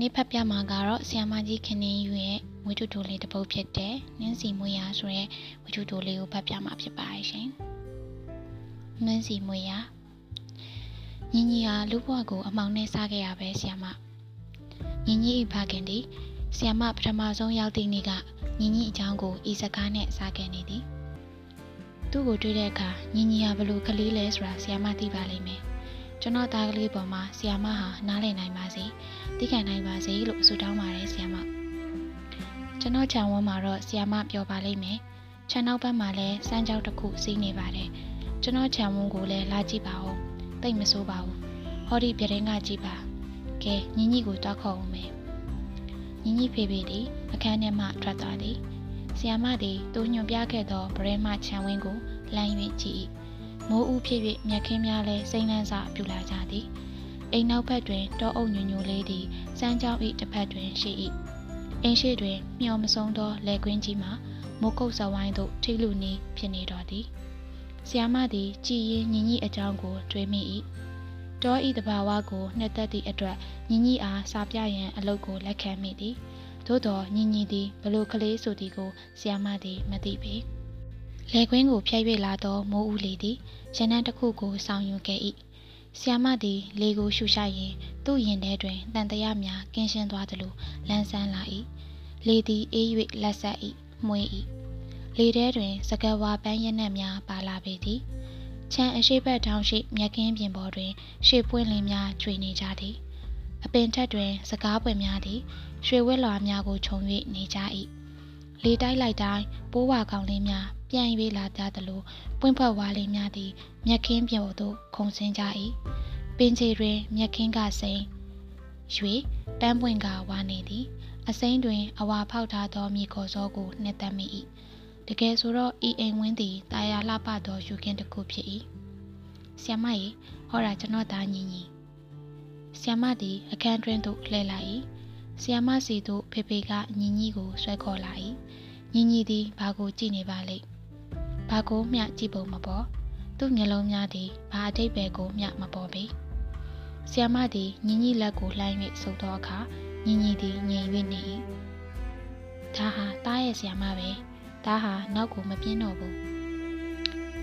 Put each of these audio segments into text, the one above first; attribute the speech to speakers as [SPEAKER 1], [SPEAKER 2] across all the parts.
[SPEAKER 1] နေ့ဖတ်ပြမှာကတော့ဆီယမကြီးခင်နေယူရဲ့ဝိတုတိုလေးတစ်ပုဒ်ဖြစ်တဲ့နင်းစီမွေရဆိုတဲ့ဝိတုတိုလေးကိုဖတ်ပြမှာဖြစ်ပါတယ်ရှင်။နင်းစီမွေရညီညီဟာလူဘွားကိုအမောင်နဲ့စားခဲ့ရပဲဆီယမ။ညီညီဤဖခင်ဒီဆီယမပထမဆုံးရောက်တဲ့နေ့ကညီညီအကြောင်းကိုဤစကားနဲ့စားခဲ့နေသည်။သူ့ကိုတွေ့တဲ့အခါညီညီဟာဘလို့ကလေးလဲဆိုတာဆီယမသိပါလိမ့်မယ်။ကျွန်တော်သားကလေးပေါ်မှာဆီယာမဟာနားလည်နိုင်ပါစေ သိခံနိုင်ပါစေလို့ဆုတောင်းပါတယ်ဆီယာမကျွန်တော်ခြံဝန်းမှာတော့ဆီယာမပြောပါလိမ့်မယ်ခြံနောက်ဘက်မှာလည်းစမ်းကြောက်တစ်ခုစီးနေပါတယ်ကျွန်တော်ခြံဝန်းကိုလည်းလာကြည့်ပါဦးသိမဆိုးပါဘူးဟောဒီပြတင်းကကြည့်ပါကဲညီညီကိုတောက်ခေါ်ဦးမယ်ညီညီဖေဖေသည်အခန်းထဲမှထွက်သွားသည်ဆီယာမသည်သူညွန်ပြခဲ့သောဗရဲမခြံဝန်းကိုလမ်း၍ကြည့်၏မိုးဦးဖြစ်၍မြက်ခင်းများလည်းစိမ့်လန်းစွာပြူလာကြသည် အိမ်နောက်ဘက်တွင်တောအုပ်ညွညွလေးသည်စမ်းကြောင်း၏တစ်ဖက်တွင်ရှိ၏အိမ်ရှိတွင်မျောမဆုံးသောလယ်ကွင်းကြီးမှာမိုးကုတ်စဝိုင်းသို့ထိလူနီးဖြစ်နေတော်သည်ဆ iam မသည်ကြည်ရင်ညီညီအကြောင်းကိုတွေးမိ၏တောဤတဘာဝကိုနှစ်သက်သည့်အတွက်ညီညီအားစာပြရန်အလုပ်ကိုလက်ခံမိသည်သို့တော်ညီညီသည်ဘလို့ကလေးဆိုသည်ကိုဆ iam မသည်မသိပေ။လေကွင်းကိုဖျက်၍လာသောမိုးဦးလေးသည်ရနံတစ်ခုကိုဆောင်ယူခဲ့၏ ဆီယမသည်လေကိုရှူရှိုက်ရင်သူ့ရင်ထဲတွင်တန်တရများကင်းရှင်းသွားသလိုလန်းဆန်းလာ၏လေသည်အေး၍လက်ဆက်၏မှွေး၏လေထဲတွင် စကဝါပန်းရနံ့များပါလာပေသည်ချမ်းအရှိဘက်ထောင်ရှိမြက်ခင်းပြင်ပေါ်တွင် ရှေ့ပွင့်လင်းများကျွေနေကြသည်အပင်ထက်တွင် စကားပွင့်များသည်ရွှေဝက်လွာများကိုခြုံ၍နေကြ၏လေတိုက်လိုက်တိုင်းပိုးဝါကောင်လေးများ ပြန်၍လာကြသလိုပွင့်ဖွက်ဝါလေးများသည်မြက်ခင်းပြုံသို့ခုန်ဆင်းကြ၏ပင်ချေတွင်မြက်ခင်းကစိန်၍ပန်းပွင့်ကဝါနေသည်အစိမ်းတွင်အဝါဖောက်ထားသောမြေခေါ်စောကိုနှစ်သက်မိ၏တကယ်ဆိုတော့ဤအိမ်ဝင်းသည်တာယာလှပသောယူကင်းတစ်ခုဖြစ်၏ဆီယမရေဟောတာကျွန်တော်သားညီညီဆီယမသည်အခန်းတွင်သို့လှည့်လာ၏ဆီယမစီသို့ဖေဖေကညီညီကိုဆွဲခေါ်လာ၏ညီညီသည်ဘာကိုကြည့်နေပါလိမ့် ဘာကိုမျှကြည့်ပုံမပေါ်သူ့မျက်လုံးများသည်ဘာအတိတ်ပဲကိုမျှမပေါ်ပေဆီယမသည်ညီညီလက်ကိုလှမ်း၍ဆုပ်သောအခါညီညီသည်ငြိမ်၍နေ၏ဒါဟာတားရဲ့ဆီယမပဲဒါဟာနောက်ကိုမပြင်းတော့ဘူး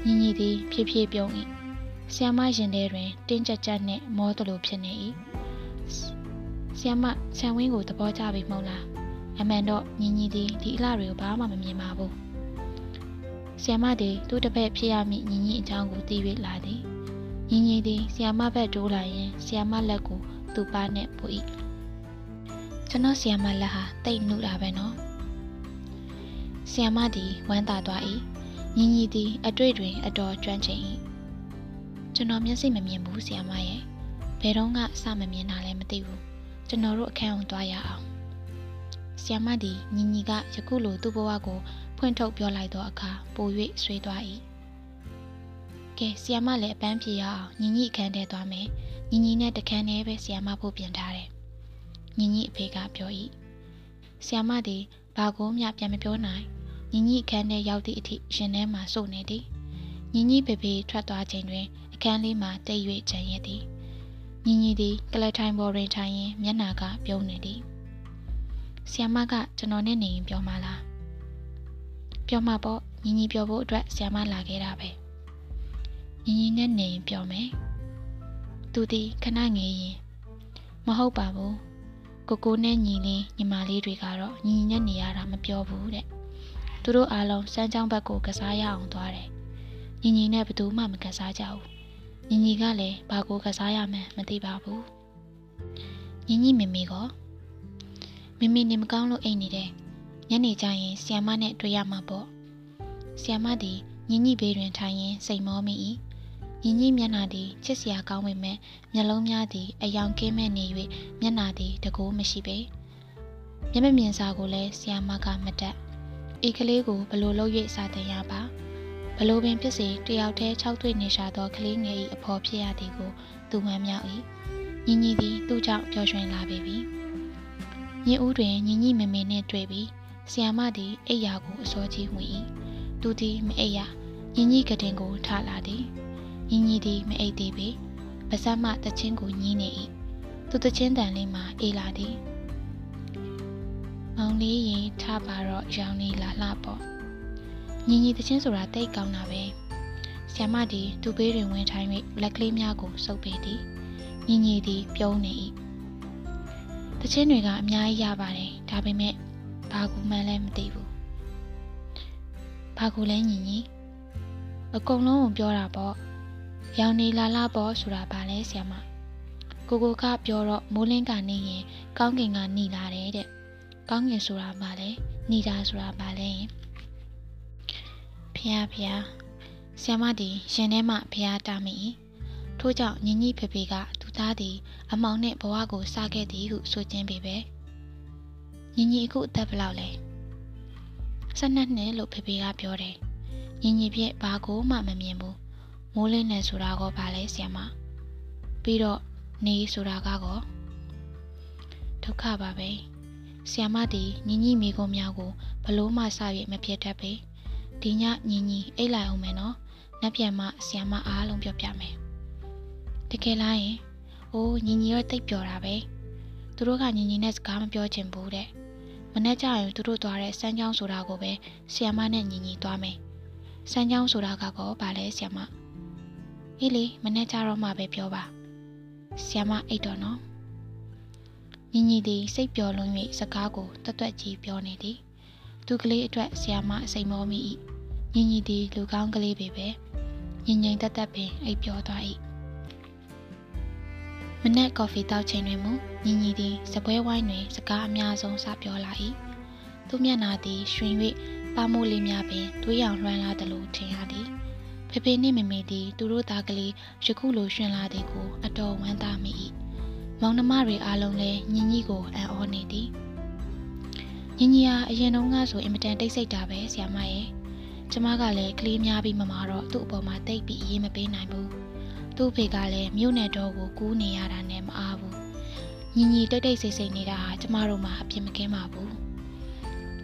[SPEAKER 1] ညီညီသည်ဖြည်းဖြည်းပြုံး၏ဆီယမရင်ထဲတွင်တင်းကြပ်ကြပ်နှင့်မောသလိုဖြစ်နေ၏ဆီယမဆံဝင်းကိုသဘောကျပြီမဟုတ်လားအမှန်တော့ညီညီသည်ဒီအလားတွေကိုဘာမှမမြင်ပါဘူး ဆီယမသည်သူ့တစ်ဖက်ဖြစ်ရမည့်ညီညီအကြောင်းကိုသိ၍လာသည်ညီညီသည်ဆီယမဘက်တိုးလာရင်ဆီယမလက်ကိုသူ့ပါနဲ့ပူ၏ကျွန်တော်ဆီယမလက်ဟာတိတ်နုတာပဲနော်ဆီယမသည်ဝမ်းသာသွား၏ညီညီသည်အတွေ့တွင် အတော်ကျွမ်းကျင်၏ကျွန်တော်မျက်စိမမြင်ဘူးဆီယမရဲ့ဘယ်တော့မှစမမြင်တာလည်းမသိဘူးကျွန်တော်တို့အခန်းအောင်သွားရအောင်ဆီယမသည်ညီညီကယခုလိုသူ့ဘဝကို ဖွင့်ထုတ်ပြောလိုက်သောအခါပို၍ဆွေးသွား၏ကဲဆီယမလည်းအပန်းပြေရအောင်ညီညီအခန်းထဲသွားမယ်ညီညီနဲ့တခန်းထဲပဲဆီယမဖို့ပြင်ထားတယ်ညီညီအဖေကပြော၏ဆီယမသည်ဘာကိုမျှပြန်မပြောနိုင်ညီညီအခန်းထဲရောက်သည့်အထိရှင်ထဲမှစုနေသည်ညီညီဖေဖေထွက်သွားချိန်တွင်အခန်းလေးမှတိတ်၍ချန်ရသည်ညီညီသည်ကလထိုင်ပေါ်တွင်ထိုင်ရင်းမျက်နှာကပြုံးနေသည်ဆီယမကကျွန်တော်နဲ့နေရင်ပြောမှလား ပြောမှပေါ့ညီညီပြောဖို့အတွက်ဆီယမလာခဲ့တာပဲညီညီနဲ့နေရင်ပြောမယ်သူဒီခဏငေးရင်မဟုတ်ပါဘူးကိုကိုနဲ့ညီလေးညီမလေးတွေကတော့ညီညီနဲ့နေရတာမပြောဘူးတဲ့သူတို့အားလုံးစမ်းချောင်းဘက်ကိုကစားရအောင်သွားတယ်ညီညီနဲ့ဘယ်သူမှမကစားကြဘူးညီညီကလည်းဘာကိုကစားရမှန်းမသိပါဘူးညီညီမမေကောမမေနေမကောင်းလို့အိတ်နေတယ် ညနေကျရင်ဆီယမနဲ့တွေ့ရမှာပေါ့ဆီယမသည်ညီညီဘေးတွင်ထိုင်ရင်းစိတ်မောမိ၏ညီညီမျက်နှာသည်ချစ်စရာကောင်းပေမဲ့မျက်လုံးများသည်အယောင်ကင်းမဲ့နေ၍မျက်နှာသည်တကိုးမရှိပေမျက်မမြင်စာကိုလည်းဆီယမကမတက်ဤကလေးကိုဘလို့လုပ်၍စာတင်ရပါဘလို့ပင်ဖြစ်စေတယောက်တည်း၆တွေ့နေရှာသောကလေးငယ်၏အဖော်ဖြစ်ရသည်ကိုသူမှန်မြောက်၏ညီညီသည်သူ့ကြောင့်ပျော်ရွှင်လာပေပြီညဦးတွင်ညီညီမမေနှင့်တွေ့ပြီး ဆီယာမသည်အိယာကိုအစောကြီးဝင်၏သူသည်မအိယာညီညီကတင်ကိုထလာသည်ညီညီသည်မအိတ်သေးပေပါဇက်မှတချင်းကိုညင်းနေ၏သူတချင်းတန်လေးမှအေးလာသည်မောင်လေးရင်ထားပါတော့ရောင်နေလာလှပေါ့ညီညီတချင်းဆိုတာတိတ်ကောင်းတာပဲဆ iam မဒီသူ့ဘေးတွင်ဝင်ထိုင်၍လက်ကလေးများကိုစုပ်ပေသည်ညီညီသည်ပြုံးနေ၏တချင်းတွေကအများကြီးရပါတယ်ဒါပေမဲ့ ဘာကူမှန်းလည်းမသိဘူးဘာကူလဲညီညီအကုန်လုံးကိုပြောတာပေါ့ရောင်နေလာလာပေါ့ဆိုတာဘာလဲဆ iam မကိုကိုကပြောတော့မိုးလင်းကနေရင် ကောင်းကင်ကหนีလာတယ်တဲ့ကောင်းကင်ဆိုတာဘာလဲหนีတာဆိုတာဘာလဲဖျားဖျားဆ iam မဒီရှင်ထဲမှာဖျားတာမိထို့ကြောင့်ညီညီဖေဖေကသူသားသည် အမောင်နှင့်ဘဝကိုစခဲ့သည်ဟုဆိုခြင်းပေပဲ ညီညီအခုအသက်ဘယ်လောက်လဲ12နှစ်လို့ဖေဖေကပြောတယ်ညီညီပြည့်ဘာကိုမှမမြင်ဘူးမိုးလင်းနေဆိုတာကဘာလဲဆ iam မပြီးတော့နေဆိုတာကောဒုက္ခပါပဲဆီယမတီညီညီမိကုံများကိုဘလို့မှစ၍မဖြစ်တတ်ပေဒီညညီညီအိတ်လိုက်အောင်မယ်နော်နက်ပြန်မှဆီယမအားလုံးပြောပြမယ်တကယ်လားရင်အိုးညီညီတော့တိတ်ပျော်တာပဲသူတို့ကညီညီနဲ့စကားမပြောချင်ဘူးတဲ့ မနေ့ကျရင်သူတို့သွားတဲ့စမ်းချောင်းဆိုတာကိုပဲဆီယမနဲ့ညီညီသွားမယ်စမ်းချောင်းဆိုတာကောဗာလဲဆီယမအေးလေမနေ့ကျတော့မှပဲပြောပါဆီယမအိတ်တော်နော်ညီညီသည်စိတ်ပျော်လွန်း၍စကားကိုတွတ်တွတ်ကြီးပြောနေသည်သူကလေးအတွက်ဆီယမအစိမ်မောမိ၏ညီညီသည်လူကောင်းကလေးပဲပဲညင်ငိမ်တက်တက်ပင်အိပ်ပျော်သွား၏ မနက်ကော်ဖီတောက်ချိန်တွင်မူညီညီသည်စပွဲဝိုင်းတွင်စကားအများဆုံးစပြောလာ၏သူမျက်နာသည်ရွှင်၍ပါမိုးလေးများပင်သွေးရောင်လွှမ်းလာသလိုထင်ရသည်ဖေဖေနှင့်မမေသည်သူတို့သားကလေးယခုလိုရှင်လာသည်ကိုအတော်ဝမ်းသာမိ၏မောင်နှမတွေအားလုံးလည်းညီညီကိုအံ့ဩနေသည်ညီညီဟာအရင်တုန်းကဆိုအင်မတန်တိတ်ဆိတ်တာပဲဆရာမရဲ့ကျမကလည်းကလေးများပြီးမမာတော့သူ့အပေါ်မှာတိတ်ပြီးအေးမပေးနိုင်ဘူး သူ့ဖေကလည်းမြို့နယ်တော်ကိုကူးနေရတာနဲ့မအားဘူးညီညီတိတ်တိတ်ဆိတ်ဆိတ်နေတာဟာကျမတို့မှအပြစ်မကင်းပါဘူး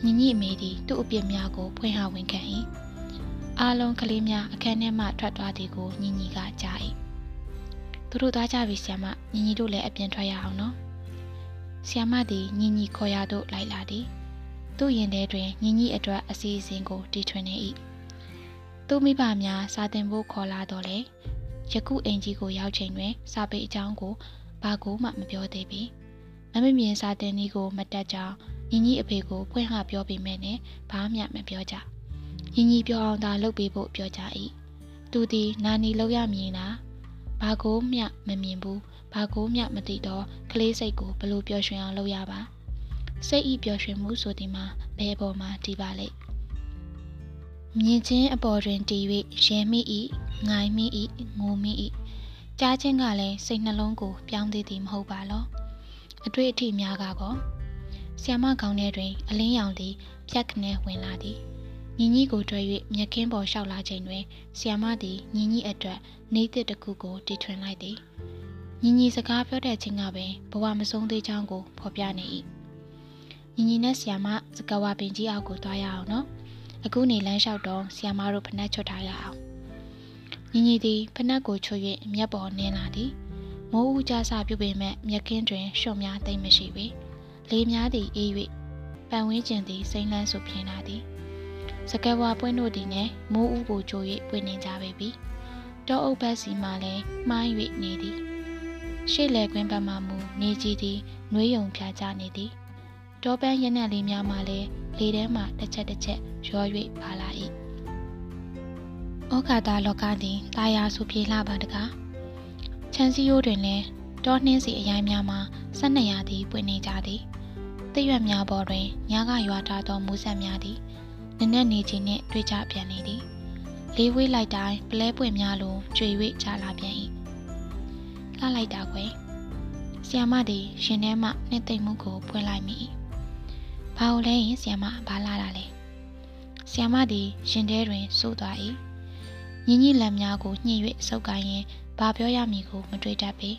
[SPEAKER 1] ညီညီအမေသည်သူ့အပြစ်များကိုဖွင့်ဟဝန်ခံ၏အားလုံးကလေးများအခန်းထဲမှထွက်သွားသည်ကိုညီညီကကြား၏သူတို့သားကြပြီဆီယမညီညီတို့လည်းအပြင်ထွက်ရအောင်နော်ဆီယမသည်ညီညီခေါ်ရသို့လိုက်လာသည်သူ့ရင်ထဲတွင်ညီညီအတွက်အစီအစဉ်ကိုတီထွင်နေ၏သူမိဘများစာတင်ဖို့ခေါ်လာတော့လေ ယခုအိမ်ကြီးကိုရောက်ချိန်တွင် စာပေအကြောင်းကိုဘာကိုမှမပြောသေးပြီမမမြင်စာတင်ဤကိုမတက်ကြောင်းညီညီအဖေကိုဖွင့်ဟပြောပေမဲ့နဲ့ဘာမှမပြောကြညီညီပြောအောင်သာလုပ်ပေးဖို့ပြောကြ၏သူသည်နာနီလောက်ရမည်လားဘာကိုမျှမမြင်ဘူးဘာကိုမျှမသိတော့ကလေးစိတ်ကိုဘလို့ပျော်ရွှင်အောင်လုပ်ရပါစိတ်ဤပျော်ရွှင်မှုဆိုဒီမှာဘယ်ပေါ်မှာတည်ပါလိမ့် မြင်ချင်းအပေါ်တွင်တည်၍ရဲမိ၏ငိုင်မိ၏ငိုမိ၏ကြားချင်းကလည်းစိတ်နှလုံးကို ပြောင်းသေးသည်မဟုတ်ပါလောအတွေ့အထိများကကောဆီယမကောင်းထဲတွင် အလင်းရောင်သည်ဖြတ်ခနဲဝင်လာသည်ညီညီကိုတွေ့၍မြက်ခင်းပေါ်လျှောက်လာချိန်တွင်ဆီယမသည်ညီညီအတွက်နေသစ်တစ်ခုကိုတီထွင်လိုက်သည်ညီညီစကားပြောတဲ့ချင်းကပင်ဘဝမဆုံးသေးချောင်းကိုဖော်ပြနေ၏ညီညီနဲ့ဆီယမစကားဝပင်ကြီးအောက်ကိုသွားရအောင်နော် အခုနေလမ်းလျှောက်တော့ဆီယမတို့ဖနက်ချွတ်ထားရအောင်ညီညီသည်ဖနက်ကိုချွတ်၍မျက်ပေါ်နင်းလာသည်မိုးဦးကြဆပြုပေမဲ့မြက်ခင်းတွင်ရှုံများသိမ့်မရှိပေလေများသည်အေး၍ပန်ဝင်းကျင်သည်စိမ့်လန်းဆိုပြင်းလာသည်စကဲဝါပွင့်တို့သည်နဲ့မိုးဦးကိုကြို၍ပွင့်နေကြပေပြီတောအုပ်ဘက်စီမှလည်းမှား၍နေသည်ရှေ့လေကွင်းဘက်မှမူနေကြီးသည်နှွေးယုံဖြာကြနေသည် တောပန်းရနံ့လေးများမှလည်းလေထဲမှတစ်ချက်တစ်ချက်ရော၍ပါလာ၏ဩဃာတာလောကသည်တာယာဆူပြေလှပါတကားချမ်းစီယိုးတွင်လည်းတောနှင်းစီအရိုင်းများမှာဆက်နှစ်ရာသည်ပွင့်နေကြသည်တရွက်များပေါ်တွင်ညကရွာထားသောမူးဆက်များသည်နနက်နေခြင်းနှင့်တွေ့ကြပြန်နေသည်လေးဝေးလိုက်တိုင်းပလဲပွင့်များလိုကျွေ၍ချလာပြန်၏လှလိုက်တာကွယ်ဆီယမသည်ရှင်ထဲမှနှစ်သိမ့်မှုကိုဖွင့်လိုက်မိ ဘာလို့လဲရင်ဆီယမဘာလာတာလဲဆီယမသည်ရှင်ထဲတွင်စိုးသွား၏ညင်ကြီးလက်များကိုညှိ၍စုပ်ကိုင်းရင်ဘာပြောရမည်ကိုမတွေးတတ်ပေ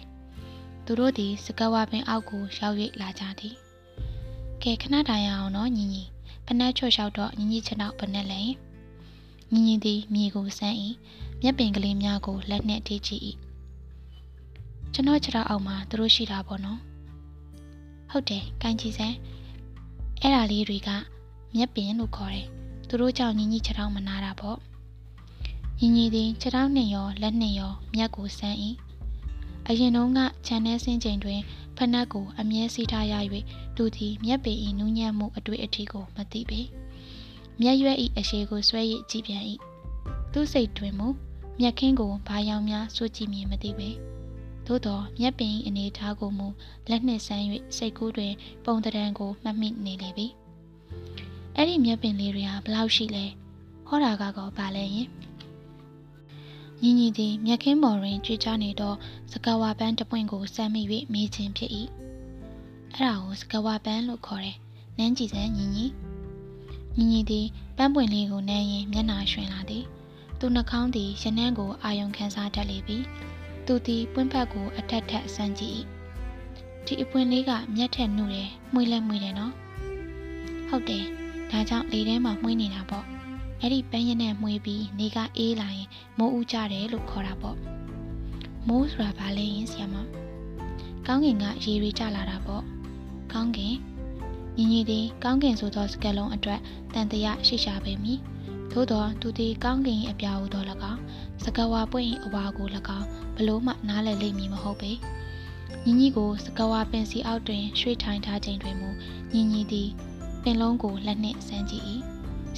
[SPEAKER 1] သူတို့သည်စကဝါပင်အောက်ကိုရောက်၍လာကြသည်ကဲခဏတိုင်ရအောင်နော်ညီညီဖနက်ချွတ်လျှောက်တော့ညီညီချနောက်ဘနဲ့လဲညီညီသည်မြေကိုဆန်း၏မျက်ပင်ကလေးများကိုလက်နှင့်ထိချီ၏ကျွန်တော်ခြေထောက်အောက်မှာသူတို့ရှိတာပေါ့နော်ဟုတ်တယ်ကိုင်းကြည့်စမ်း အဲ့ဒါလေးတွေကမျက်ပင်လို့ခေါ်တယ်သူတို့ကြောင့်ညီညီခြေထောက်မနာတာပေါ့ညီညီသည်ခြေထောက်နှင့်ရောလက်နှင့်ရောမျက်ကိုဆန်း၏အရင်တုန်းကခြံထဲဆင်းချိန်တွင်ဖနက်ကိုအမြဲစီးထားရ၍သူသည်မျက်ပေ၏နူးညံ့မှုအတွေ့အထိကိုမသိပေမျက်ရွက်၏အရှိကိုဆွဲ၍ကြည့်ပြန်၏သူစိတ်တွင်မူမျက်ခင်းကိုဘာယောင်များစိုးကြည့်မြင်မသိပေ သို့သောမျက်ပင်၏အနေထားကိုမူလက်နှင့်ဆန်း၍စိတ်ကူးတွင် ပုံတံကိုမှတ်မိနေလေပြီအဲ့ဒီမျက်ပင်လေးတွေဟာဘလောက်ရှိလဲဟောတာကတော့ပါလဲရင်ညီညီသည်မြက်ခင်းပေါ်တွင်ကြွေးချနေသောစကဝါပန်းတပွင့်ကိုစမ်းမိ၍မေးခြင်းဖြစ်၏အဲ့ဒါကိုစကဝါပန်းလို့ခေါ်တယ်နန်းကြည့်စမ်းညီညီညီညီသည်ပန်းပွင့်လေးကိုနမ်းရင်မျက်နှာရွှင်လာသည်သူနှာခေါင်းသည်ရနံ့ကိုအာယုံခံစားတတ်လေပြီ သူသည်ပွင့်ဖက်ကိုအထက်ထက်ဆန်းကြည့်၏ဒီအပွင့်လေးကမျက်ထက်နှုတယ်မှွေးလဲမှွေးတယ်နော်ဟုတ်တယ်ဒါကြောင့်လေထဲမှာမှွေးနေတာပေါ့အဲ့ဒီပန်းရနဲ့မှွေးပြီးနေကအေးလာရင်မိုးဦးကြတယ်လို့ခေါ်တာပေါ့မိုးဆိုတာဘာလဲရင်ဆရာမကောင်းကင်ကရေရီကျလာတာပေါ့ကောင်းကင်ညီညီသည်ကောင်းကင်ဆိုသောစကားလုံးအတွက်တန်တရာရှိရှာပေမည် သို့သောသူသည်ကောင်းကင်၏အပြာဟုသော၎င်းစကားဝါပွင့်၏အဝါကို၎င်းဘလို့မှနားလည်လိမ့်မည်မဟုတ်ပေညီညီကိုစကားဝါပင်စီအောက်တွင်ရွှေ့ထိုင်ထားခြင်းတွင်မူညီညီသည်ပင်လုံးကိုလက်နှင့်ဆန်းကြည့်၏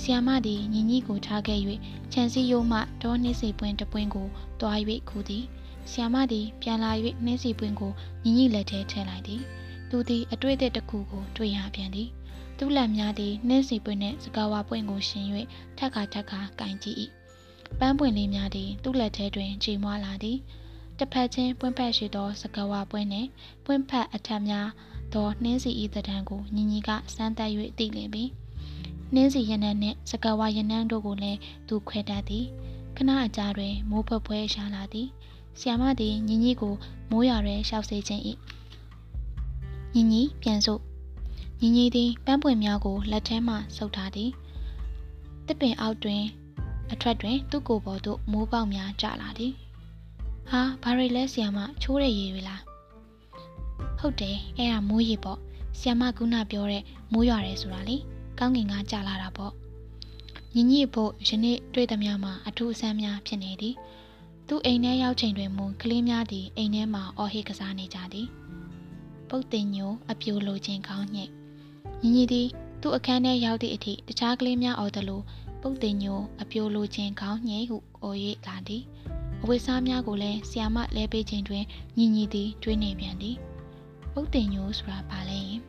[SPEAKER 1] ဆီယမသည်ညီညီကိုထားခဲ့၍ခြံစည်းရိုးမှဒေါနှင်းစီပွင့်တပွင့်ကိုတွား၍ခူသည်ဆီယမသည်ပြန်လာ၍နှင်းစီပွင့်ကိုညီညီလက်ထဲထည့်လိုက်သည်သူသည်အတွေ့အသက်တစ်ခုကိုတွေ့ရပြန်သည် သူ့လက်များသည်နှင်းစီပွင့်နှင့်စကားဝါပွင့်ကိုရှင်၍ထက်ခါထက်ခါကင်ကြည့်၏ပန်းပွင့်လေးများသည်သူ့လက်ထဲတွင်ချိန်မွားလာသည်တစ်ဖက်ချင်းပွင့်ဖက်ရှိသောစကားဝါပွင့်နှင့်ပွင့်ဖက်အထက်များသောနှင်းစီဤတံကိုညီညီကစမ်းသပ်၍သိလင်ပြီနှင်းစီရနံနှင့်စကဝါရနံတို့ကိုလည်းသူခွဲတတ်သည်ခဏအကြာတွင်မိုးဖွက်ဖွဲရှာလာသည်ဆီယမသည်ညီညီကိုမိုးရွာရဲရှောက်စေခြင်း၏ညီညီပြန်စို့ ညီညီသည်ပန်းပွင့်များကိုလက်ထဲမှဆုပ်ထားသည်တစ်ပင်အောက်တွင် အထက်တွင် သူ့ကိုယ်ပေါ်သို့မိုးပေါက်များကျလာသည်ဟာဘာရီလဲဆီယမချိုးတဲ့ရေတွေလားဟုတ်တယ်အဲ့ဒါမိုးရေပေါ့ဆီယမကုနာပြောတဲ့မိုးရွာတယ်ဆိုတာလေကောင်းကင်ကကြာလာတာပေါ့ညီညီဖို့ယနေ့တွေ့သမျှမှာအထူးအဆန်းများဖြစ်နေသည်သူအိမ်ထဲရောက်ချိန်တွင်မူကလေးများသည်အိမ်ထဲမှာအော်ဟစ်ကစားနေကြသည်ပုတ်တင်ညိုအပြိုလိုခြင်းကောင်းညိတ် ညီညီသည်သူ့အခန်းထဲရောက်သည့်အထိတခြားကလေးများအော်သလိုပုတ်တင်ညိုအပြိုလိုခြင်းကောင်းညိတ်ဟုအော်၍လာသည်အဝိစားများကိုလည်းဆီယာမလဲပေးခြင်းတွင်ညီညီသည်တွေးနေပြန်သည်ပုတ်တင်ညိုဆိုတာဘာလဲယင်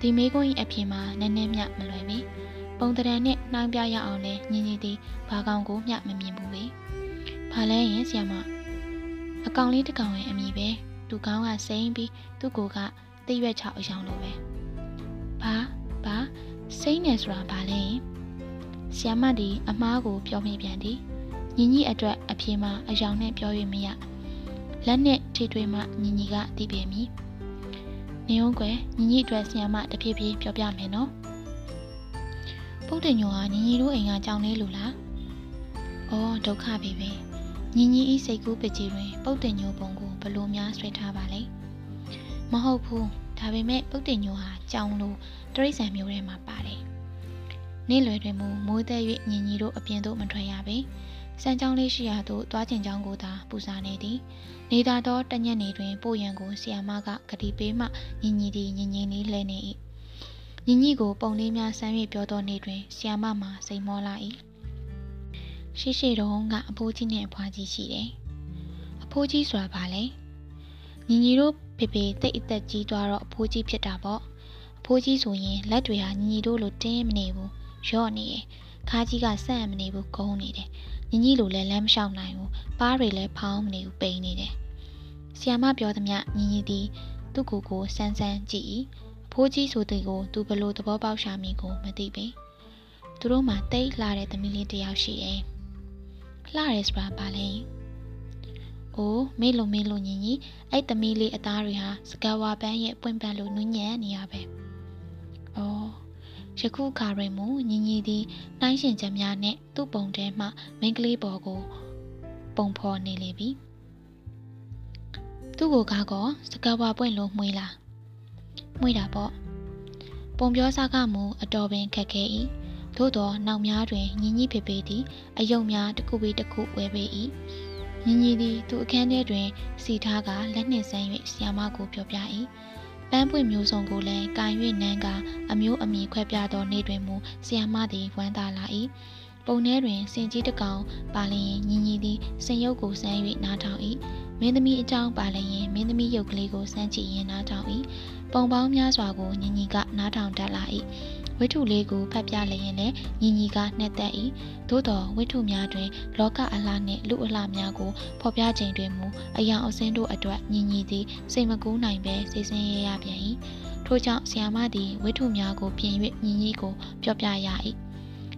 [SPEAKER 1] ဒီမေးခွန်း၏အဖြစ်မှာနည်းနည်းမျှမလွယ်ပေပုံတရံနှင့်နှောင်းပြရအောင်လဲညီညီသည်ဘာကောင်ကိုမျှမမြင်ဘူးပေဘာလဲရင်ဆီယမအကောင်လေးတစ်ကောင်ရဲ့အမိပဲသူကောင်းကစိမ့်ပြီးသူ့ကိုကတိရွက်ချအယောင်လိုပဲဘာဘာ စိမ့်နေဆိုတာဘာလဲဆီယမဒီအမားကိုပြောမိပြန်သည်ညီညီအတွက်အပြေမှာအယောင်နဲ့ပြောရမရလက်နဲ့ထိထွေးမှညီညီကသိပေမည်နေုံကွယ်ညီညီအတွက်ဆီယမတဖြည်းဖြည်းပြောပြမယ်နော်ပုတ်တင်ညိုဟာညီညီတို့အိမ်ကကြောင်လေးလူလားအော်ဒုက္ခပဲပဲညီညီဤစိတ်ကူးပကြီးတွင် ပုတ်တင်ညိုပုံကိုဘလို့များဆွဲထားပါလဲမဟုတ်ဘူး ဒါပေမဲ့ပုတ်တင်ညိုဟာကြောင်လိုတရိษံမျိုးထဲမှာပါတယ်နေ့လွယ်တွင်မူမိုးသက်၍ညီညီတို့အပြင်သို့မထွက်ရပေစံကြောင်းလေးရှိရာသို့သွားကျင်ကြောင်းကိုသာပူစာနေသည်နေသာသောတညက်နေတွင်ပို့ရန်ကိုဆီယာမကဂတိပေးမှညီညီသည်ညီညီလေးလဲနေ၏ညီညီကိုပုံလေးများဆမ်း၍ပြောသောနေ့တွင်ဆီယာမမှာစိတ်မောလာ၏ရှိရှိတုန်းကအဖိုးကြီးနဲ့အဖွားကြီးရှိတယ်အဖိုးကြီးဆိုတာဘာလဲညီညီတို့ ဖေဖေတိတ်အသက်ကြီးသွားတော့အဖိုးကြီးဖြစ်တာပေါ့အဖိုးကြီးဆိုရင်လက်တွေဟာညီညီတို့လိုတင်းမနေဘူးရော့နေတယ်ခါကြီးကဆန့်မနေဘူးဂုံးနေတယ်ညီညီလိုလည်းလမ်းမလျှောက်နိုင်ဘူးပါးတွေလည်းဖောင်းမနေဘူးပိန်နေတယ်ဆီယမပြောသမျှညီညီသည်သူ့ကိုယ်ကိုစမ်းစမ်းကြည့်၏အဖိုးကြီးဆိုတဲ့ကိုသူဘလို့သဘောပေါက်ရှာမိကိုမသိပေသူတို့မှတိတ်လှတဲ့သမီးလေးတစ်ယောက်ရှိတယ်လှရဲဆိုတာဘာလဲ။ အိုးမေ့လို့မေ့လို့ညီညီအဲ့သမီးလေးအသားတွေဟာစကဝါပန်းရဲ့ပွင့်ပန်းလို့နူးညံ့နေရပဲ။အော်ယခုခါတွင်မူညီညီသည်နှိုင်းရှင်ချက်များနဲ့သူ့ပုံထဲမှမိန်းကလေးပေါ်ကို ပုံဖော်နေလေပြီ။သူ့ကိုကားကောစကဝါပွင့်လို့မှွေးလား။မှွေးတာပေါ့။ပပုံပြောစားကမူအတော်ပင်ခက်ခဲ၏သို့သောနောက်များတွင်ညီညီဖေဖေသည်အယုံများတစ်ခုပြီးတစ်ခုဝဲပေ၏ ညီညီသည်သူအခန်းထဲတွင်စီထားကလက်နှင့်ဆန်း၍ဆီယာမကိုပြောပြ၏ပန်းပွင့်မျိုးစုံကိုလည်းကန်၍နန်းကအမျိုးအမည်ခွဲပြသောနေ့တွင်မူဆီယာမသည်ဝမ်းသာလာ၏ပုံထဲတွင်စင်ကြီးတစ်ကောင်ပါလျင်ညီညီသည်စင်ရုပ်ကိုဆန်း၍နားထောင်၏မင်းသမီးအကြောင်းပါလျင်မင်းသမီးရုပ်ကလေးကိုစမ်းကြည့်ရင်နားထောင်၏ပုံပေါင်းများစွာကိုညီညီကနားထောင်တတ်လာ၏ ဝိထုလေးကိုဖတ်ပြလျင်လည်းညီညီကနှက်သက်၏သို့တော်ဝိထုများတွင် လောကအလားနှင့်လူအလားများကိုဖော်ပြခြင်းတွင်မူအယောင်အစင်းတို့အတွက်ညီညီသည်စိတ်မကူးနိုင်ပဲစိတ်ဆင်းရဲရပြန်၏ထို့ကြောင့်ဆရာမသည်ဝိထုများကိုပြင်၍ညီညီကိုပြောပြရ၏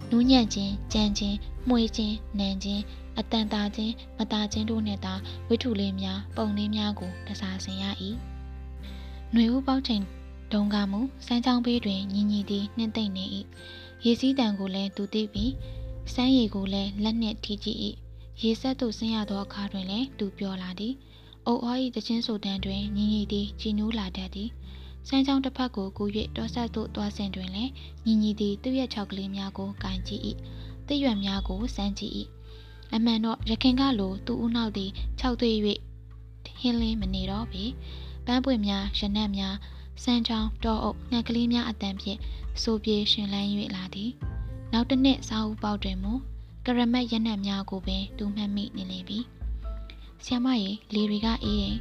[SPEAKER 1] နူးညံ့ခြင်းကြမ်းခြင်းမှွေခြင်းနံခြင်းအတန်တာခြင်းမတာခြင်းတို့နှင့်သာဝိထုလေးများပုံလေးများကိုတစားဆင်ရ၏ຫນွေဦးပေါက်ချိန် ဒုံကမူစမ်းချောင်းဘေးတွင်ညီညီသည်နှင့်သိမ့်နေ၏ရေစည်းတံကိုလည်းသူသိပြီးစမ်းရည်ကိုလည်းလက်နှင့်ထိကြည့်၏ရေဆက်သို့ဆင်းရသောအခါတွင်လည်းသူပြောလာသည်အုပ်အော်၏တချင်းဆိုတန်းတွင်ညီညီသည်ကြည်နူးလာတတ်သည်စမ်းချောင်းတစ်ဖက်ကိုကူ၍တောဆက်သို့သွားဆင်တွင်လည်းညီညီသည်သူ့ရဲ့ခြောက်ကလေးများကိုကင်ကြည့်၏တရွက်များကိုစမ်းကြည့်၏အမှန်တော့ရခင်ကလိုသူ့ဦးနောက်သည်ခြောက်သွေ့၍ဟင်းလင်းမနေတော့ပေပန်းပွင့်များရနက်များ စမ်းချောင်းတောအုပ်ငှက်ကလေးများအတန်ဖြင့်စိုးပြေရှင်လန်း၍လာသည်နောက်တစ်နှစ်စာအုပ်ပေါက်တွင်မူကရမတ်ရနက်များကိုပင်တူမှတ်မိနေလေပြီဆ iam မရေလေတွေကအေးရင်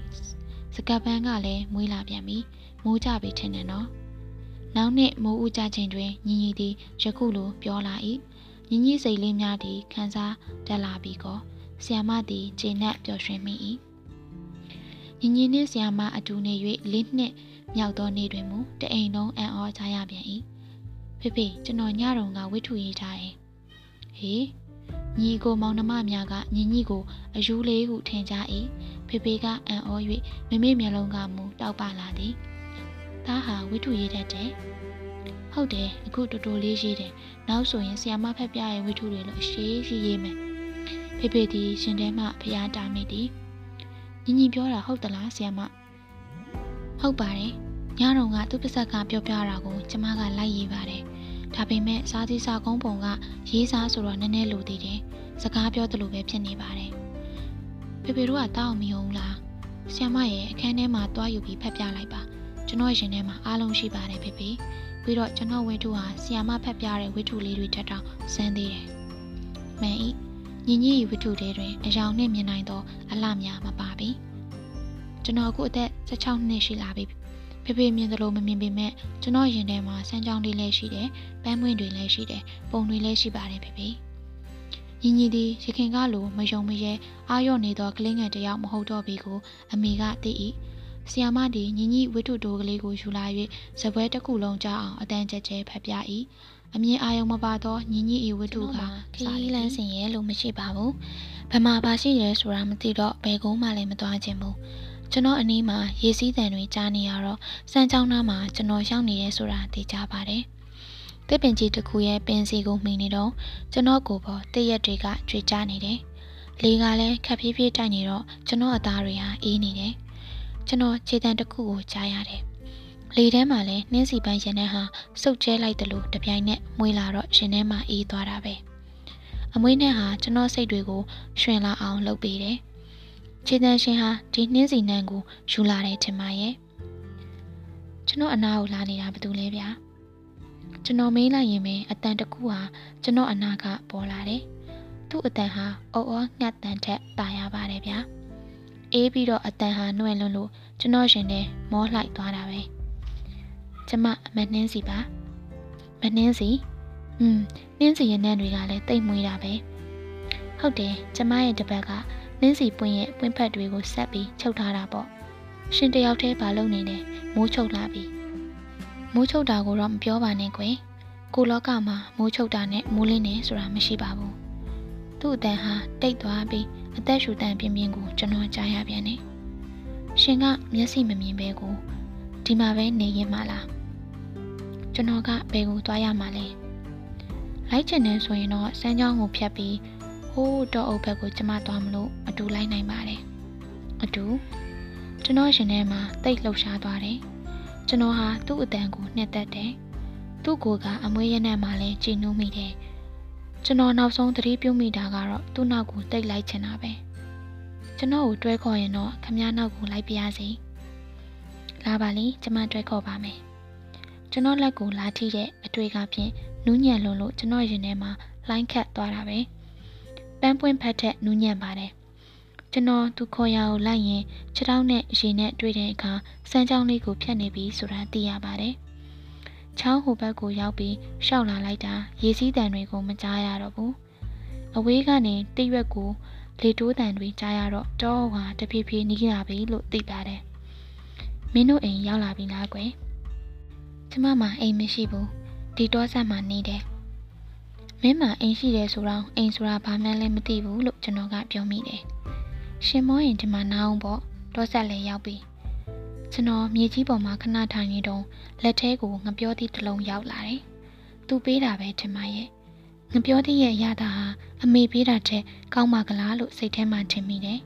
[SPEAKER 1] စကပန်းကလည်းမွေးလာပြန်ပြီမိုးကြပြီထင်တယ်နော်နောက်နှစ်မိုးဦးကြချိန်တွင်ညီညီသည်ယခုလိုပြောလာ၏ညီညီစိတ်လေးများသည်ခန်းစားတက်လာပြီးကောဆ iam မသည်ခြေနှက်ပျော်ရွှင်မိ၏ညီညီနှင့်ဆ iam မအတူနေ၍လေးနှစ် မြောက်သောနေ့တွင်မူတအိမ်လုံးအံ့ဩကြရပြန်၏ဖေဖေကျွန်တော်ညတုန်းကဝိထုရေးထားတယ်ဟေးညီကိုမောင်နှမများကညီညီကိုအယူလေးဟုထင်ကြ၏ဖေဖေကအံ့ဩ၍မမေမျက်လုံးကမူတောက်ပလာသည်သားဟာဝိထုရေးတတ်တယ်ဟုတ်တယ်အခုတော်တော်လေးရေးတယ်နောက်ဆိုရင်ဆီယာမဖက်ပြရဲ့ဝိထုတွေလို့ရှေးရှိရေးမယ်ဖေဖေဒီရှင်ထဲမှဖျားတာမိသည်ညီညီပြောတာဟုတ်သလားဆီယာမ ဟုတ်ပါတယ်ညတုန်းကသူ့ပါဇက်ကပြောပြတာကိုကျမကလိုက်ရေးပါတယ်ဒါပေမဲ့စားစီစာကုန်းပုံကရေးစားဆိုတော့နည်းနည်းလိုသေးတယ်စကားပြောသလိုပဲဖြစ်နေပါတယ်ဖေဖေတို့ကတောက်မယုံလားဆ iam မရဲ့အခန်းထဲမှာတွားယူပြီးဖက်ပြလိုက်ပါကျွန်တော်ရင်ထဲမှာအားလုံးရှိပါတယ်ဖေဖေပြီးတော့ကျွန်တော်ဝိထုဟာဆ iam မဖက်ပြတဲ့ဝိထုလေးတွေထက်တောင်စမ်းသေးတယ်မှန်ဤညီညီဝိထုတွေတွင်အယောင်နှင့်မြင်နိုင်သောအလှများမပါပြီ ကျွန်တော်အခုအသက်16နှစ်ရှိလာပြီဖေဖေမြင်သလိုမမြင်ပေမဲ့ကျွန်တော်ရင်ထဲမှာစမ်းကြောင်းလေးလည်းရှိတယ်ပန်းပွင့်တွေလည်းရှိတယ်ပုံတွေလည်းရှိပါတယ်ဖေဖေညီညီသည်ရခင်ကလိုမယုံမရဲအာရော့နေသောကလေးငယ်တစ်ယောက်မဟုတ်တော့ပြီကိုအမေကသိ၏ဆီယာမသည်ညီညီဝိထုတိုကလေးကိုယူလာ၍ဇပွဲတစ်ခုလုံးကြားအောင်အတန်းကျကျဖတ်ပြ၏အမြင်အာရုံမပါသောညီညီဤဝိထုကခရီးလန်းစင်ရဲ့လို့မရှိပါဘူးဘယ်မှာပါရှိရဲဆိုတာမသိတော့ဘယ်ကုန်းမှလည်းမသွားခြင်းဘူး ကျွန်တော်အနီးမှာရေစည်းတံတွေကြားနေရတော့စမ်းချောင်းသားမှာကျွန်တော်ရောက်နေရဲဆိုတာသိကြပါတယ်။တစ်ပင်ကြီးတစ်ခုရဲ့ပင်စီကိုမှီနေတော့ကျွန်တော်ကိုပေါ်တည့်ရက်တွေကကြွေကြနေတယ်။လေကလည်းခက်ဖြည်းဖြည်းတိုက်နေတော့ကျွန်တော်အသားတွေဟာအေးနေတယ်။ကျွန်တော်ခြေတံတစ်ခုကိုကြားရတယ်။လေထဲမှာလည်းနှင်းစီပန်းရင်ထဲဟာစုပ်ကျဲလိုက်တယ်လို့တပြိုင်နက်မွေးလာတော့ရင်ထဲမှာအေးသွားတာပဲ။အမွေးနဲ့ဟာကျွန်တော်စိတ်တွေကိုရွှင်လာအောင်လုပ်ပေးတယ်။ ခြေတန်းရှင်ဟာဒီနှင်းစီနန်းကိုယူလာတယ်ထင်ပါရဲ့ကျွန်တော်အနာကိုလာနေတာဘာတူလဲဗျာကျွန်တော်မေးလိုက်ရင်ပဲအတန်တကူဟာကျွန်တော်အနာကပေါ်လာတယ်သူ့အတန်ဟာအော်အော်ညက်တန်ထက်တာရပါတယ်ဗျာအေးပြီးတော့အတန်ဟာနှွဲလွန်းလို့ကျွန်တော်ရှင်နဲ့မောလှိုက်သွားတာပဲကျမမနှင်းစီပါမနှင်းစီอืมနှင်းစီရဲ့နန်းတွေကလည်းတိတ်မွေးတာပဲဟုတ်တယ်ကျမရဲ့တပတ်က နင်းစီပွင့်ရဲ့ပွင့်ဖက်တွေကိုဆက်ပြီးချုပ်ထားတာပေါ့ရှင်တယောက်တည်းဘာလုပ်နေလဲမိုးချုပ်လာပြီမိုးချုပ်တာကိုတော့မပြောပါနဲ့ကွယ်ကိုလောကမှာမိုးချုပ်တာနဲ့မိုးလင်းနေဆိုတာမရှိပါဘူးသူ့အတန်ဟာတိတ်သွားပြီးအသက်ရှူတန်ပြင်းပြင်းကိုကျွန်တော်ကြားရပြန်တယ်ရှင်ကမျက်စိမမြင်ပဲကိုဒီမှာပဲနေရင်မလားကျွန်တော်ကဘယ်ကိုသွားရမှာလဲလိုက်ချင်တယ်ဆိုရင်တော့စမ်းချောင်းကိုဖြတ်ပြီး ဟိုးတော့အုပ်ဘက်ကိုကျမသွားမလို့အတူလိုက်နိုင်ပါတယ်အတူကျွန်တော်ရှင်ထဲမှာတိတ်လှုပ်ရှားသွားတယ်ကျွန်တော်ဟာသူ့အတန်ကိုနှစ်သက်တယ်သူ့ကိုယ်ကအမွေးရနံ့မှလည်းကြည်နူးမိတယ်ကျွန်တော်နောက်ဆုံးသတိပြုမိတာကတော့သူ့နောက်ကိုတိတ်လိုက်ချင်တာပဲကျွန်တော်ကိုတွဲခေါ်ရင်တော့ခမည်းနောက်ကိုလိုက်ပြရစီလာပါလိကျမတွဲခေါ်ပါမယ်ကျွန်တော်လက်ကိုလာထိတဲ့အတွေ့ကဖြင့်နူးညံ့လွန်းလို့ကျွန်တော်ရင်ထဲမှာလိုင်းခတ်သွားတာပဲ ပန်းပွင့်ဖတ်တဲ့နူးညံ့ပါတယ်ကျွန်တော်သူခေါ်ရကိုလိုက်ရင်ခြေထောက်နဲ့ရေနဲ့တွေ့တဲ့အခါစမ်းချောင်းလေးကိုဖြတ်နေပြီဆိုတာသိရပါတယ်။ချောင်းဟိုဘက်ကိုရောက်ပြီးရှောက်လာလိုက်တာရေစည်းတံတွေကိုမကြားရတော့ဘူး။အဝေးကနေတိရွက်ကိုလေတိုးတံတွေကြားရတော့တောဟာတဖြည်းဖြည်းနီးလာပြီလို့သိပါတယ်။မင်းတို့အိမ်ရောက်လာပြီလားကွယ်။ကျမမှအိမ်မရှိဘူး။ဒီတောဆက်မှာနေတယ်။ မင်းမအိမ်ရှိတယ်ဆိုတော့အိမ်ဆိုတာဘာမှလည်းမသိဘူးလို့ကျွန်တော်ကပြောမိတယ်။ရှင်မောရင်ဒီမှာနားအောင်ပေါ့တောဆက်လည်းရောက်ပြီကျွန်တော်မြေကြီးပေါ်မှာခဏထိုင်နေတော့လက်ထဲကိုငပြောသည့်တစ်လုံးရောက်လာတယ်သူပေးတာပဲထင်ပါရဲ့ငပြောသည့်ရဲ့ရတာဟာအမေပေးတာတဲ့ကောင်းပါကလားလို့စိတ်ထဲမှာထင်မိတယ်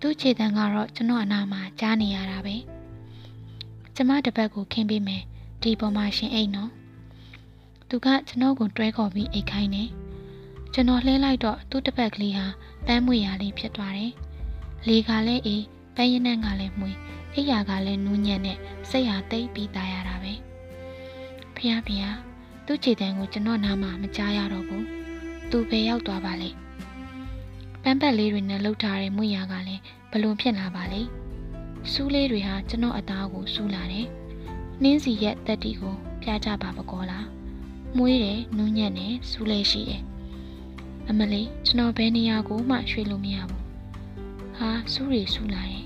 [SPEAKER 1] သူ့ခြေတန်းကတော့ကျွန်တော်အနာမှာကြားနေရတာပဲကျမတပတ်ကိုခင်းပေးမယ်ဒီပေါ်မှာရှင်အိတ်နော် သူကကျွန်တော်ကိုတွဲခေါ်ပြီးအိတ်ခိုင်းတယ်ကျွန်တော်လှဲလိုက်တော့သူ့တပတ်ကလေးဟာပန်းမွေရာလေးဖြစ်သွားတယ်လေကလည်းအေးပန်းရနံ့ကလည်းမှုအိယာကလည်းနူးညံ့နဲ့စိတ်ဟာတိတ်ပြီးသားရတာပဲဖះဖះသူ့ခြေတံကိုကျွန်တော်နားမှာမကြားရတော့ဘူးသူပဲရောက်သွားပါလေပန်းပတ်လေးတွေနဲ့လှုပ်ထားတဲ့မွေရာကလည်းဘလွန်ဖြစ်လာပါလေစူးလေးတွေဟာကျွန်တော်အသားကိုစူးလာတယ်နှင်းစီရဲ့တက်တီကိုပြကြပါပကောလား မွေးတယ်နူးညံ့တယ်စူးလေးရှိတယ်အမလေးကျွန်တော်ဘယ်နေရာကိုမှရွှေ့လို့မရဘူးဟာစူးရီစူးလာတယ်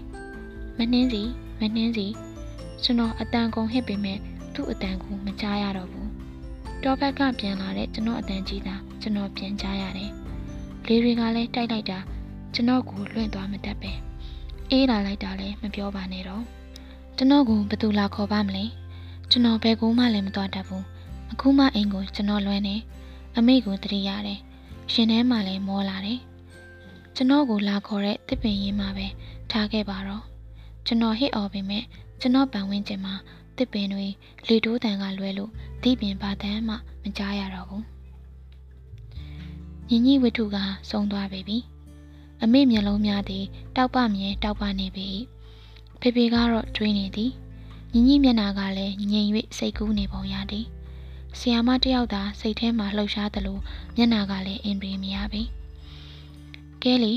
[SPEAKER 1] မနှင်းစီမနှင်းစီကျွန်တော်အတန်ကုန်ဟစ်ပေမဲ့သူ့အတန်ကိုမကြားရတော့ဘူးတောဘက်ကပြန်လာတဲ့ကျွန်တော်အတန်ကြီးတာကျွန်တော်ပြန်ကြားရတယ်လေတွေကလည်းတိုက်လိုက်တာကျွန်တော်ကိုလွင့်သွားမတတ်ပဲအေးလာလိုက်တာလည်းမပြောပါနဲ့တော့ကျွန်တော်ကိုဘယ်သူလာခေါ်ပါမလဲကျွန်တော်ဘယ်ကူမှလည်းမသွားတတ်ဘူး အခုမှအိမ်ကိုကျွန်တော်လွှဲနေအမေကိုတတိရတယ်ရှင်ထဲမှာလည်းမောလာတယ်ကျွန်တော်ကိုလာခေါ်တဲ့တစ်ပင်ရင်းမှာပဲထားခဲ့ပါတော့ကျွန်တော်ဟစ်အော်ပေမဲ့ကျွန်တော်ပန်ဝင်းကျင်မှာတစ်ပင်တွေလေတိုးတန်ကလွဲလို့ဒီပင်ဘာတန်းမှမကြားရတော့ဘူးညီညီဝတ္ထုကစုံသွားပြီပြီအမေမျက်လုံးများသည်တောက်ပမြဲတောက်ပနေပြီဖေဖေကတော့တွေးနေသည်ညီညီမျက်နာကလည်းငြိမ်၍စိတ်ကူးနေပုံရသည် ဆီယာမတယောက်သာစိတ်ထဲမှာလှုပ်ရှားသလိုမျက်နာကလည်းအင်ပရီမရပြီ။ကဲလေ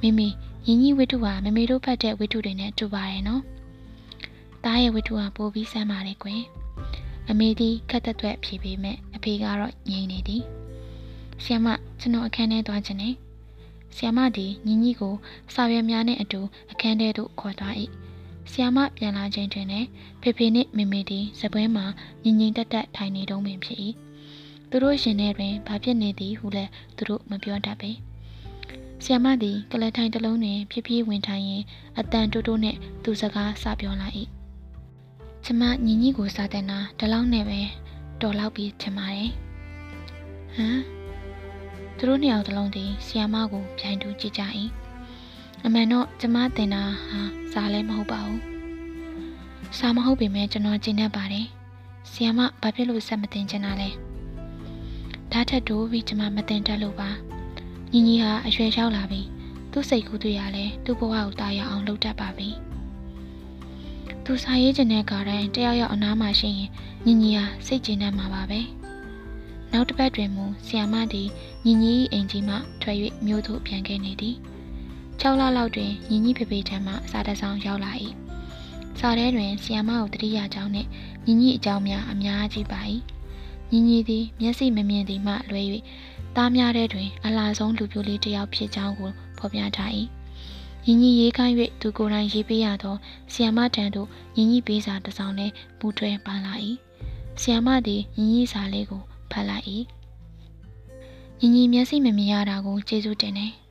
[SPEAKER 1] မိမိရင်ကြီးဝိတုဟာမမေတို့ဖတ်တဲ့ဝိတုတွေနဲ့တူပါတယ်နော်။သားရဲ့ဝိတုဟာပိုပြီးစမ်းပါတယ်ကွယ်။အမေဒီခက်သက်သွက်ဖြေပေးမဲ့အဖေကတော့ငြိမ်နေသည်။ဆီယမကျွန်တော်အခန်းထဲသွားခြင်းနဲ့ဆီယမဒီညီညီကိုစာရွက်များနဲ့အတူအခန်းထဲသို့ခေါ်သွား၏။ ဆီယမပြန်လာခြင်းတွင်လည်းဖေဖေနှင့်မေမေဒီစပွဲမှာညီညီတက်တက်ထိုင်နေတုံးပင်ဖြစ်၏။သူတို့ရှင်ထဲတွင်ဘာဖြစ်နေသည်ဟုလည်းသူတို့မပြောတတ်ပေ။ဆီယမသည်ကလထိုင်တစ်လုံးတွင်ဖြည်းဖြည်းဝင်ထိုင်ရင်အတန်တိုးတိုးနဲ့သူစကားစပြောလာ၏ကျမညီညီကိုစားတဲ့နာဒီလောက်နဲ့ပဲတော်လောက်ပြီးထင်ပါတယ်ဟမ်သူတို့နှစ်ယောက်တစ်လုံးသည်ဆီယမကိုပြိုင်တူကြည့်ကြ၏ အမှန်တော့ကျမတင်တာဟာစားလည်းမဟုတ်ပါဘူးစားမဟုတ်ပေမဲ့ကျွန်တော်ကျင်တတ်ပါတယ်ဆီယမဘာဖြစ်လို့ဆက်မတင်ချင်တာလဲဒါထက်တိုးပြီးကျမမတင်တတ်လို့ပါညီညီဟာအရွယ်ရောက်လာပြီသူ့စိတ်ကူးတွေရလဲသူ့ဘဝကိုတာရအောင်လုပ်တတ်ပါပြီသူစာရေးခြင်းတဲ့ကားတိုင်းတယောက်ယောက်အနားမှာရှိရင်ညီညီဟာစိတ်ကျဉ်တတ်မှာပါပဲနောက်တစ်ပတ်တွင်မူဆီယာမသည်ညီညီ၏အိမ်ကြီးမှထွက်၍မြို့သို့ပြန်ခဲ့နေသည် 6လလောက်တွင်ညီညီဖေဖေထံမှစာတစောင်းရောက်လာ၏စာထဲတွင်ဆီယာမကိုတတိယအကြောင်းနှင့်ညီညီအကြောင်းများအများကြီးပါ၏ညီညီသည်မျက်စိမမြင်သည်မှလွဲ၍သားများတဲ့တွင် အလားဆုံးလူပြိုလေးတစ်ယောက်ဖြစ်ကြောင်းကိုဖော်ပြထား၏။ညီညီရေးခိုင်း၍သူကိုယ်တိုင်ရေးပေးရသောဆီယမတန်တို့ညီညီပေးစာတစ်စောင်နဲ့ပူးတွဲပါလာ၏။ဆီယမသည်ညီညီစာလေးကိုဖတ်လိုက်၏။ညီညီမျက်စိမမြင်ရတာကိုကျေးဇူးတင်တယ်။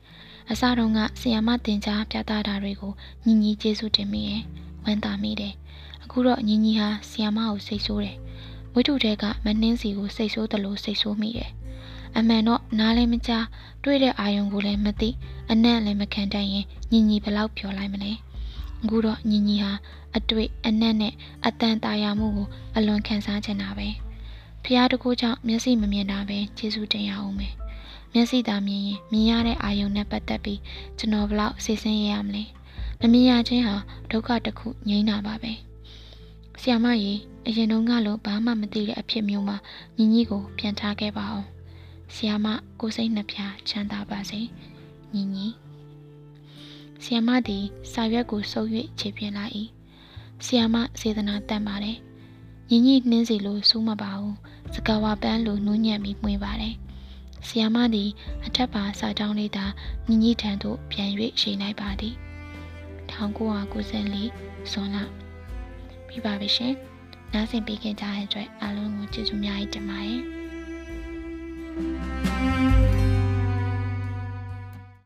[SPEAKER 1] အစတုန်းကဆီယမတင်ကြားပြသတာတွေကိုညီညီကျေးဇူးတင်မိရဲ့ဝမ်းသာမိတယ်။အခုတော့ညီညီဟာဆီယမကိုစိတ်ဆိုးတယ်။ဝိတုတဲကမနှင်းစီကိုစိတ်ဆိုးတယ်လို့စိတ်ဆိုးမိတယ်။အမှန်တော့နားလည်းမကြားတွေ့တဲ့အာယုံကိုလည်းမသိအနံ့လည်းမခံတတ်ရင်ညီညီဘလောက်ပြောလိုက်မလဲအခုတော့ညီညီဟာအတွေ့အနံ့နဲ့အတန်တာယာမှုကိုအလွန်ခံစားချင်တာပဲ ဖះတကူကြောင့်မျက်စိမမြင်တာပဲကျေးဇူးတင်ရအောင်မယ်မျက်စိသာမြင်ရင်မြင်ရတဲ့အာယုံနဲ့ပတ်သက်ပြီးကျွန်တော်ဘလောက်စိတ်ဆင်းရရမလဲမမြင်ရခြင်းဟာဒုက္ခတစ်ခုငြိမ်းတာပါပဲဆီယမကြီးအရင်တုန်းကလိုဘာမှမသိတဲ့အဖြစ်မျိုးမှာညီညီကိုပြန်ထားခဲ့ပါအောင်ဆီယမကိုစိတ်နှပြချမ်းသာပါစေညီညီဆီယမသည်စာရွက်ကိုစုပ်၍ခြေပြင်းလိုက်၏ဆီယမစေတနာတန်ပါတယ် ညီညီနှင်းစီလိုစူးမပါဘူးစကားဝပန်းလိုနူးညံ့ပြီးမှွေပါတယ်ဆီယမသည်အထက်ပါစာကြောင်းလေးသာညီညီထံသို့ပြန်၍ရှိလိုက်ပါသည်1994ဇွန်လပြပါပြီရှင်နားဆင်ပေးခင်ကြတဲ့အတွက်အားလုံးကိုကျေးဇူးများကြီးတင်ပါတယ်